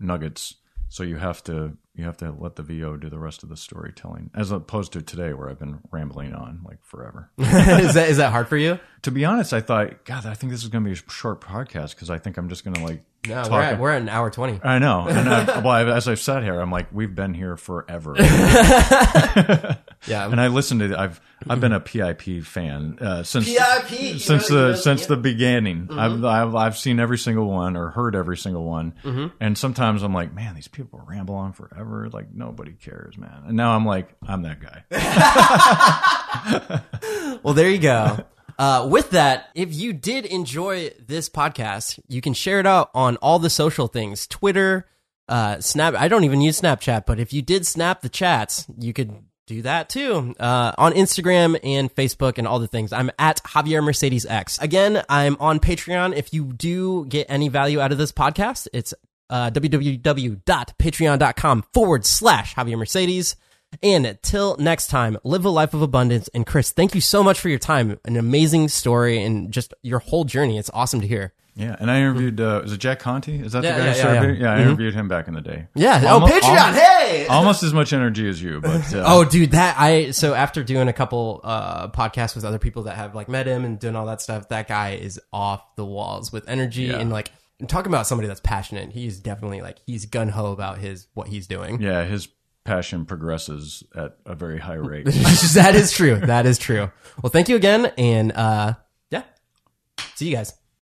nuggets. So you have to you have to let the VO do the rest of the storytelling, as opposed to today where I've been rambling on like forever. is that is that hard for you? to be honest, I thought, God, I think this is going to be a short podcast because I think I'm just going to like. No, talk we're at, we're at an hour twenty. I know. And I, well, I, as I've sat here, I'm like, we've been here forever. Yeah, and I listened to. I've I've been a PIP fan uh, since PIP, since the since the beginning. I've, I've I've seen every single one or heard every single one, and sometimes I'm like, man, these people ramble on forever. Like nobody cares, man. And now I'm like, I'm that guy. Well, there you go. Uh, with that, if you did enjoy this podcast, you can share it out on all the social things Twitter, uh, Snap. I don't even use Snapchat, but if you did snap the chats, you could do that too. Uh, on Instagram and Facebook and all the things. I'm at Javier Mercedes X. Again, I'm on Patreon. If you do get any value out of this podcast, it's uh, www.patreon.com forward slash Javier Mercedes. And until next time, live a life of abundance. And Chris, thank you so much for your time. An amazing story and just your whole journey. It's awesome to hear. Yeah, and I interviewed. Uh, is it Jack Conte? Is that Yeah, the guy? yeah, yeah, yeah. yeah. I interviewed him back in the day. Yeah. Almo- oh, Patreon. almo- hey. Almost as much energy as you, but uh, Oh, dude, that I so after doing a couple uh podcasts with other people that have like met him and doing all that stuff, that guy is off the walls with energy Yeah. and like and talking about somebody that's passionate. He's definitely like he's gun ho about his what he's doing. yeah, his passion progresses at a very high rate. that is true. That is true. Well, thank you again, and uh yeah, see you guys.